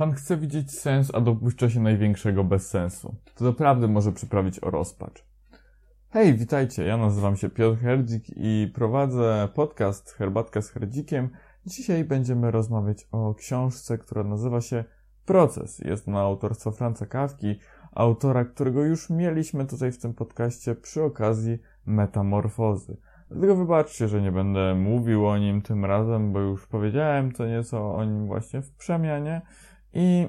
Pan chce widzieć sens, a dopuszcza się największego bezsensu. To naprawdę może przyprawić o rozpacz. Hej, witajcie, ja nazywam się Piotr Herdzik i prowadzę podcast Herbatka z Herdzikiem. Dzisiaj będziemy rozmawiać o książce, która nazywa się Proces. Jest na autorstwo Franca Kawki, autora, którego już mieliśmy tutaj w tym podcaście przy okazji metamorfozy. Dlatego wybaczcie, że nie będę mówił o nim tym razem, bo już powiedziałem co nieco o nim właśnie w przemianie. I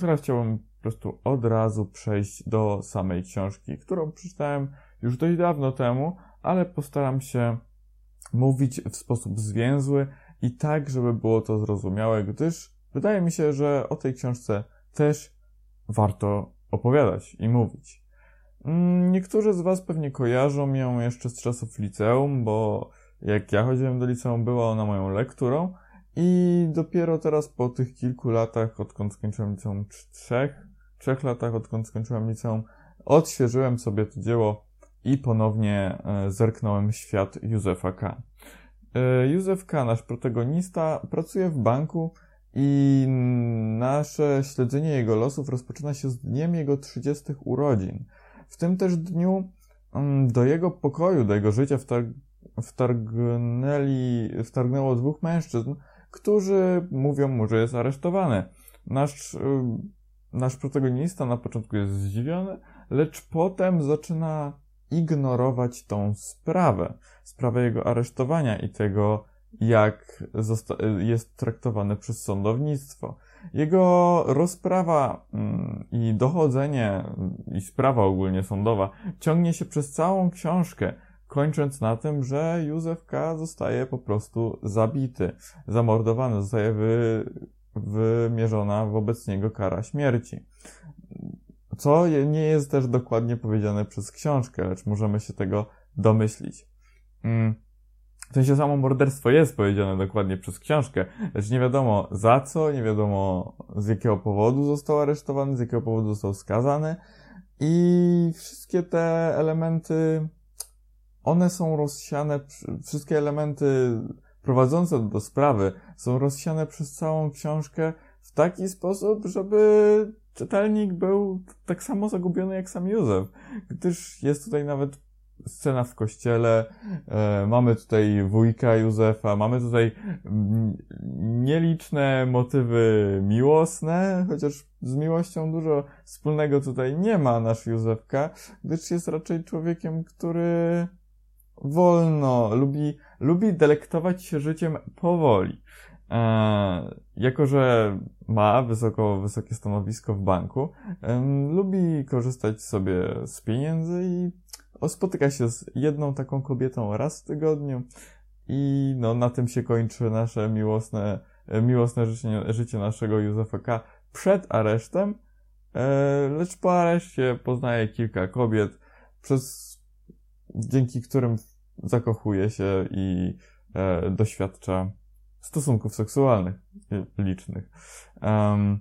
teraz chciałbym po prostu od razu przejść do samej książki, którą przeczytałem już dość dawno temu, ale postaram się mówić w sposób zwięzły i tak, żeby było to zrozumiałe, gdyż wydaje mi się, że o tej książce też warto opowiadać i mówić. Mm, niektórzy z Was pewnie kojarzą ją jeszcze z czasów liceum, bo jak ja chodziłem do liceum, była ona moją lekturą, i dopiero teraz po tych kilku latach, odkąd skończyłem liceum, trzech, trzech latach, odkąd skończyłem liceum, odświeżyłem sobie to dzieło i ponownie e, zerknąłem świat Józefa K. E, Józef K., nasz protagonista, pracuje w banku i nasze śledzenie jego losów rozpoczyna się z dniem jego 30 urodzin. W tym też dniu mm, do jego pokoju, do jego życia wtargnęli, wtargnęło dwóch mężczyzn, którzy mówią mu, że jest aresztowany. Nasz, y, nasz protagonista na początku jest zdziwiony, lecz potem zaczyna ignorować tą sprawę, sprawę jego aresztowania i tego, jak jest traktowany przez sądownictwo. Jego rozprawa mm, i dochodzenie i sprawa ogólnie sądowa ciągnie się przez całą książkę kończąc na tym, że Józef K. zostaje po prostu zabity, zamordowany, zostaje wy, wymierzona wobec niego kara śmierci. Co nie jest też dokładnie powiedziane przez książkę, lecz możemy się tego domyślić. Mm. W sensie samo morderstwo jest powiedziane dokładnie przez książkę, lecz nie wiadomo za co, nie wiadomo z jakiego powodu został aresztowany, z jakiego powodu został skazany i wszystkie te elementy one są rozsiane, wszystkie elementy prowadzące do sprawy są rozsiane przez całą książkę w taki sposób, żeby czytelnik był tak samo zagubiony jak sam Józef, gdyż jest tutaj nawet scena w kościele, e, mamy tutaj wujka Józefa, mamy tutaj nieliczne motywy miłosne, chociaż z miłością dużo wspólnego tutaj nie ma nasz Józefka, gdyż jest raczej człowiekiem, który wolno, lubi, lubi delektować się życiem powoli. E, jako, że ma wysoko, wysokie stanowisko w banku, e, lubi korzystać sobie z pieniędzy i spotyka się z jedną taką kobietą raz w tygodniu i no, na tym się kończy nasze miłosne, miłosne życie, życie naszego Józefa K. przed aresztem, e, lecz po areszcie poznaje kilka kobiet, przez dzięki którym zakochuje się i e, doświadcza stosunków seksualnych licznych. Um,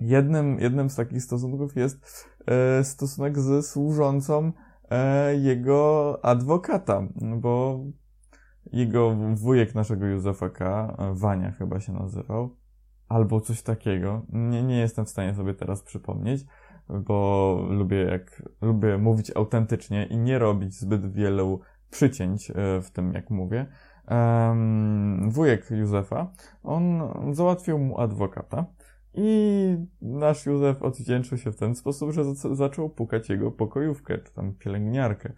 jednym, jednym z takich stosunków jest e, stosunek ze służącą e, jego adwokata, bo jego wujek naszego Józefa K., Wania chyba się nazywał, albo coś takiego. Nie, nie jestem w stanie sobie teraz przypomnieć bo lubię jak, lubię mówić autentycznie i nie robić zbyt wielu przycięć e, w tym, jak mówię. Wujek Józefa, on załatwił mu adwokata i nasz Józef odwdzięczył się w ten sposób, że zaczął pukać jego pokojówkę, czy tam pielęgniarkę.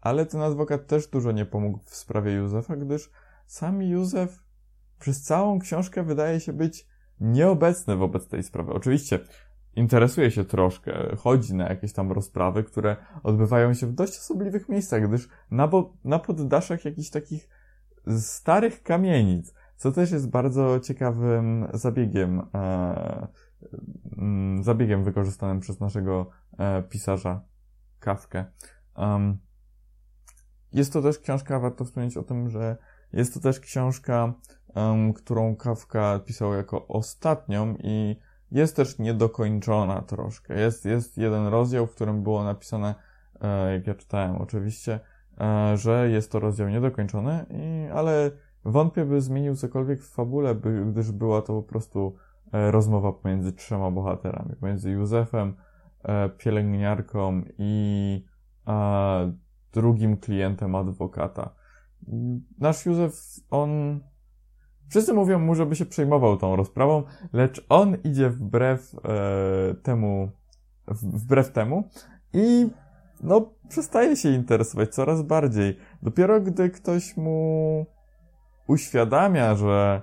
ale ten adwokat też dużo nie pomógł w sprawie Józefa, gdyż sam Józef przez całą książkę wydaje się być nieobecny wobec tej sprawy. Oczywiście interesuje się troszkę, chodzi na jakieś tam rozprawy, które odbywają się w dość osobliwych miejscach, gdyż na, bo, na poddaszach jakichś takich starych kamienic, co też jest bardzo ciekawym zabiegiem, e, mm, zabiegiem wykorzystanym przez naszego e, pisarza Kawkę. Um, jest to też książka, warto wspomnieć o tym, że jest to też książka, um, którą Kawka pisał jako ostatnią i jest też niedokończona troszkę. Jest, jest jeden rozdział, w którym było napisane, e, jak ja czytałem oczywiście, e, że jest to rozdział niedokończony, i, ale wątpię, by zmienił cokolwiek w fabule, by, gdyż była to po prostu e, rozmowa pomiędzy trzema bohaterami, pomiędzy Józefem, pielęgniarką i drugim klientem adwokata. Nasz Józef, on Wszyscy mówią mu, żeby się przejmował tą rozprawą, lecz on idzie wbrew e, temu, wbrew temu i no, przestaje się interesować coraz bardziej. Dopiero gdy ktoś mu uświadamia, że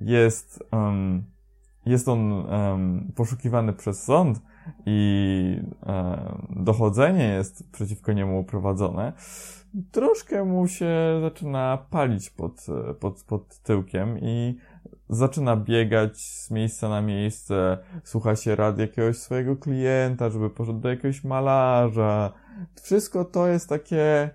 jest, um, jest on um, poszukiwany przez sąd i um, dochodzenie jest przeciwko niemu prowadzone, troszkę mu się zaczyna palić pod, pod, pod tyłkiem i zaczyna biegać z miejsca na miejsce, słucha się rad jakiegoś swojego klienta, żeby poszedł do jakiegoś malarza. Wszystko to jest takie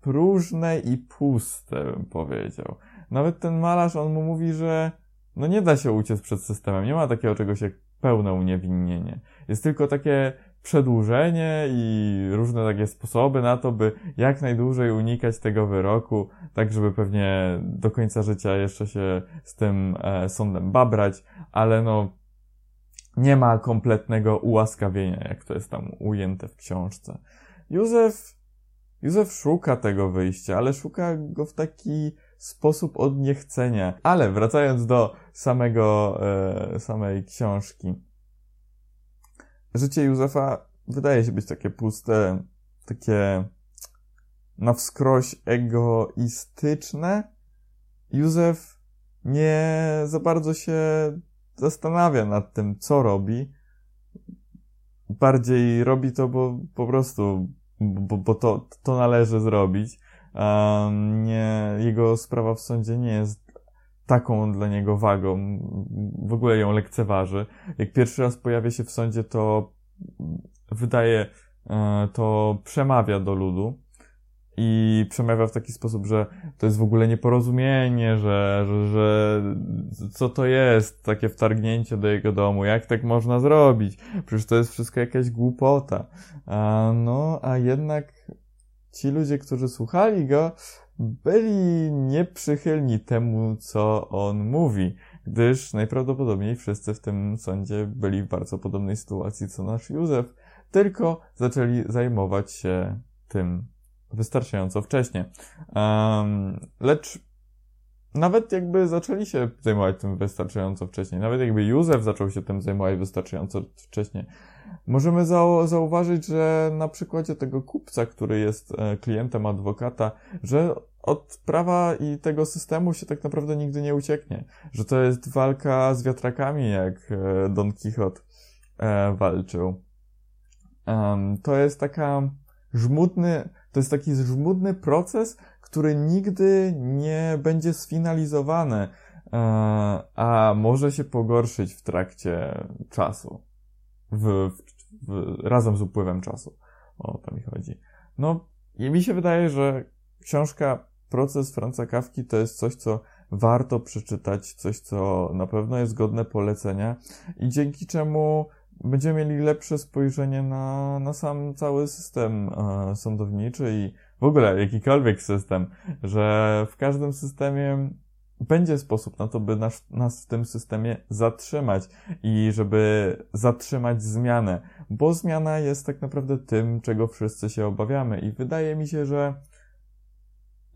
próżne i puste, bym powiedział. Nawet ten malarz, on mu mówi, że no nie da się uciec przed systemem, nie ma takiego czegoś jak pełne uniewinnienie. Jest tylko takie przedłużenie i różne takie sposoby na to, by jak najdłużej unikać tego wyroku, tak żeby pewnie do końca życia jeszcze się z tym e, sądem babrać, ale no nie ma kompletnego ułaskawienia, jak to jest tam ujęte w książce. Józef, Józef szuka tego wyjścia, ale szuka go w taki sposób od niechcenia. Ale wracając do samego, e, samej książki. Życie Józefa wydaje się być takie puste, takie na wskroś egoistyczne. Józef nie za bardzo się zastanawia nad tym, co robi. Bardziej robi to, bo po prostu, bo, bo to, to należy zrobić. Nie, jego sprawa w sądzie nie jest taką dla niego wagą, w ogóle ją lekceważy. Jak pierwszy raz pojawia się w sądzie, to wydaje, e, to przemawia do ludu i przemawia w taki sposób, że to jest w ogóle nieporozumienie, że, że, że co to jest takie wtargnięcie do jego domu, jak tak można zrobić? Przecież to jest wszystko jakaś głupota. A, no, a jednak ci ludzie, którzy słuchali go, byli nieprzychylni temu, co on mówi, gdyż najprawdopodobniej wszyscy w tym sądzie byli w bardzo podobnej sytuacji co nasz Józef, tylko zaczęli zajmować się tym wystarczająco wcześnie. Um, lecz nawet jakby zaczęli się zajmować tym wystarczająco wcześniej, nawet jakby Józef zaczął się tym zajmować wystarczająco wcześniej, możemy zau zauważyć, że na przykładzie tego kupca, który jest e, klientem adwokata, że od prawa i tego systemu się tak naprawdę nigdy nie ucieknie. Że to jest walka z wiatrakami, jak e, Don Quixote e, walczył. To jest taka żmudny, to jest taki żmudny proces, który nigdy nie będzie sfinalizowany, a może się pogorszyć w trakcie czasu w, w, razem z upływem czasu. O to mi chodzi. No, i mi się wydaje, że książka Proces Franca Kawki to jest coś, co warto przeczytać, coś, co na pewno jest godne polecenia i dzięki czemu będziemy mieli lepsze spojrzenie na, na sam cały system e, sądowniczy i w ogóle jakikolwiek system, że w każdym systemie będzie sposób na to, by nas, nas w tym systemie zatrzymać i żeby zatrzymać zmianę, bo zmiana jest tak naprawdę tym, czego wszyscy się obawiamy i wydaje mi się, że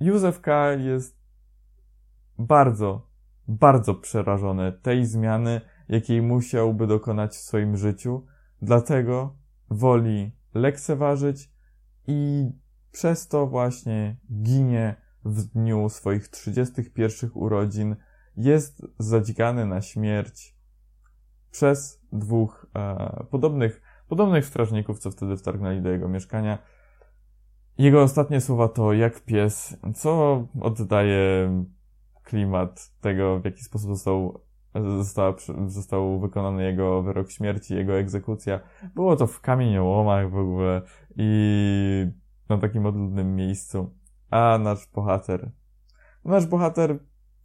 Józef K. jest bardzo, bardzo przerażony tej zmiany, jakiej musiałby dokonać w swoim życiu, dlatego woli lekceważyć i przez to właśnie ginie w dniu swoich 31 urodzin jest zadzikany na śmierć przez dwóch e, podobnych, podobnych strażników, co wtedy wtargnęli do jego mieszkania. Jego ostatnie słowa to jak pies, co oddaje klimat tego, w jaki sposób został, została, został wykonany jego wyrok śmierci, jego egzekucja. Było to w kamieniołomach w ogóle i na takim odludnym miejscu. A nasz bohater. Nasz bohater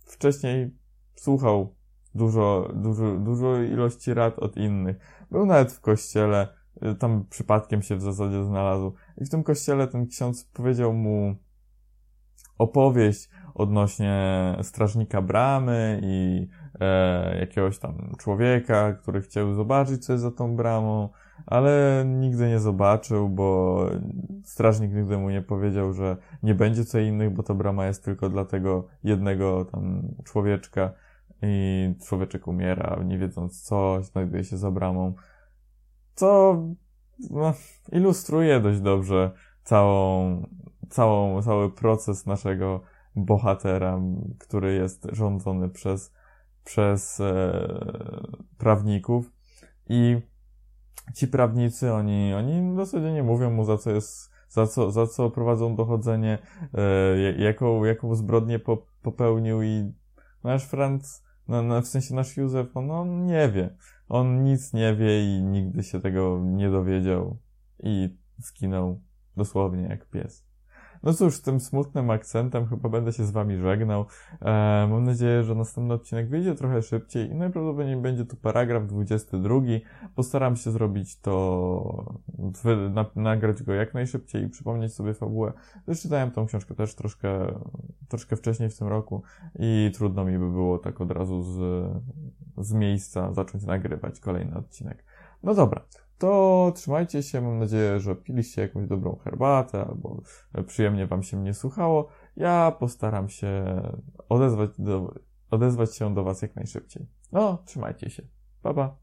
wcześniej słuchał dużo, dużo, dużo ilości rad od innych. Był nawet w kościele, y, tam przypadkiem się w zasadzie znalazł. I w tym kościele ten ksiądz powiedział mu opowieść odnośnie strażnika bramy i e, jakiegoś tam człowieka, który chciał zobaczyć, co jest za tą bramą, ale nigdy nie zobaczył, bo strażnik nigdy mu nie powiedział, że nie będzie co innych, bo ta brama jest tylko dla tego jednego tam człowieczka i człowieczek umiera, nie wiedząc co, znajduje się za bramą. Co no, ilustruje dość dobrze całą, całą, cały proces naszego bohatera, który jest rządzony przez, przez e, prawników i ci prawnicy, oni, oni zasadzie nie mówią mu za co jest, za co, za co prowadzą dochodzenie, e, jaką, jaką zbrodnię po, popełnił i nasz Franz, no, no, w sensie nasz Józef, on, on nie wie. On nic nie wie i nigdy się tego nie dowiedział i skinął dosłownie jak pies. No cóż, tym smutnym akcentem chyba będę się z wami żegnał. E, mam nadzieję, że następny odcinek wyjdzie trochę szybciej i najprawdopodobniej będzie tu paragraf 22. Postaram się zrobić to, na, nagrać go jak najszybciej i przypomnieć sobie fabułę. Czytałem tą książkę też troszkę, troszkę wcześniej w tym roku i trudno mi by było tak od razu z, z miejsca zacząć nagrywać kolejny odcinek. No dobra, to trzymajcie się. Mam nadzieję, że piliście jakąś dobrą herbatę albo przyjemnie Wam się mnie słuchało. Ja postaram się odezwać, do, odezwać się do Was jak najszybciej. No, trzymajcie się. Pa, pa.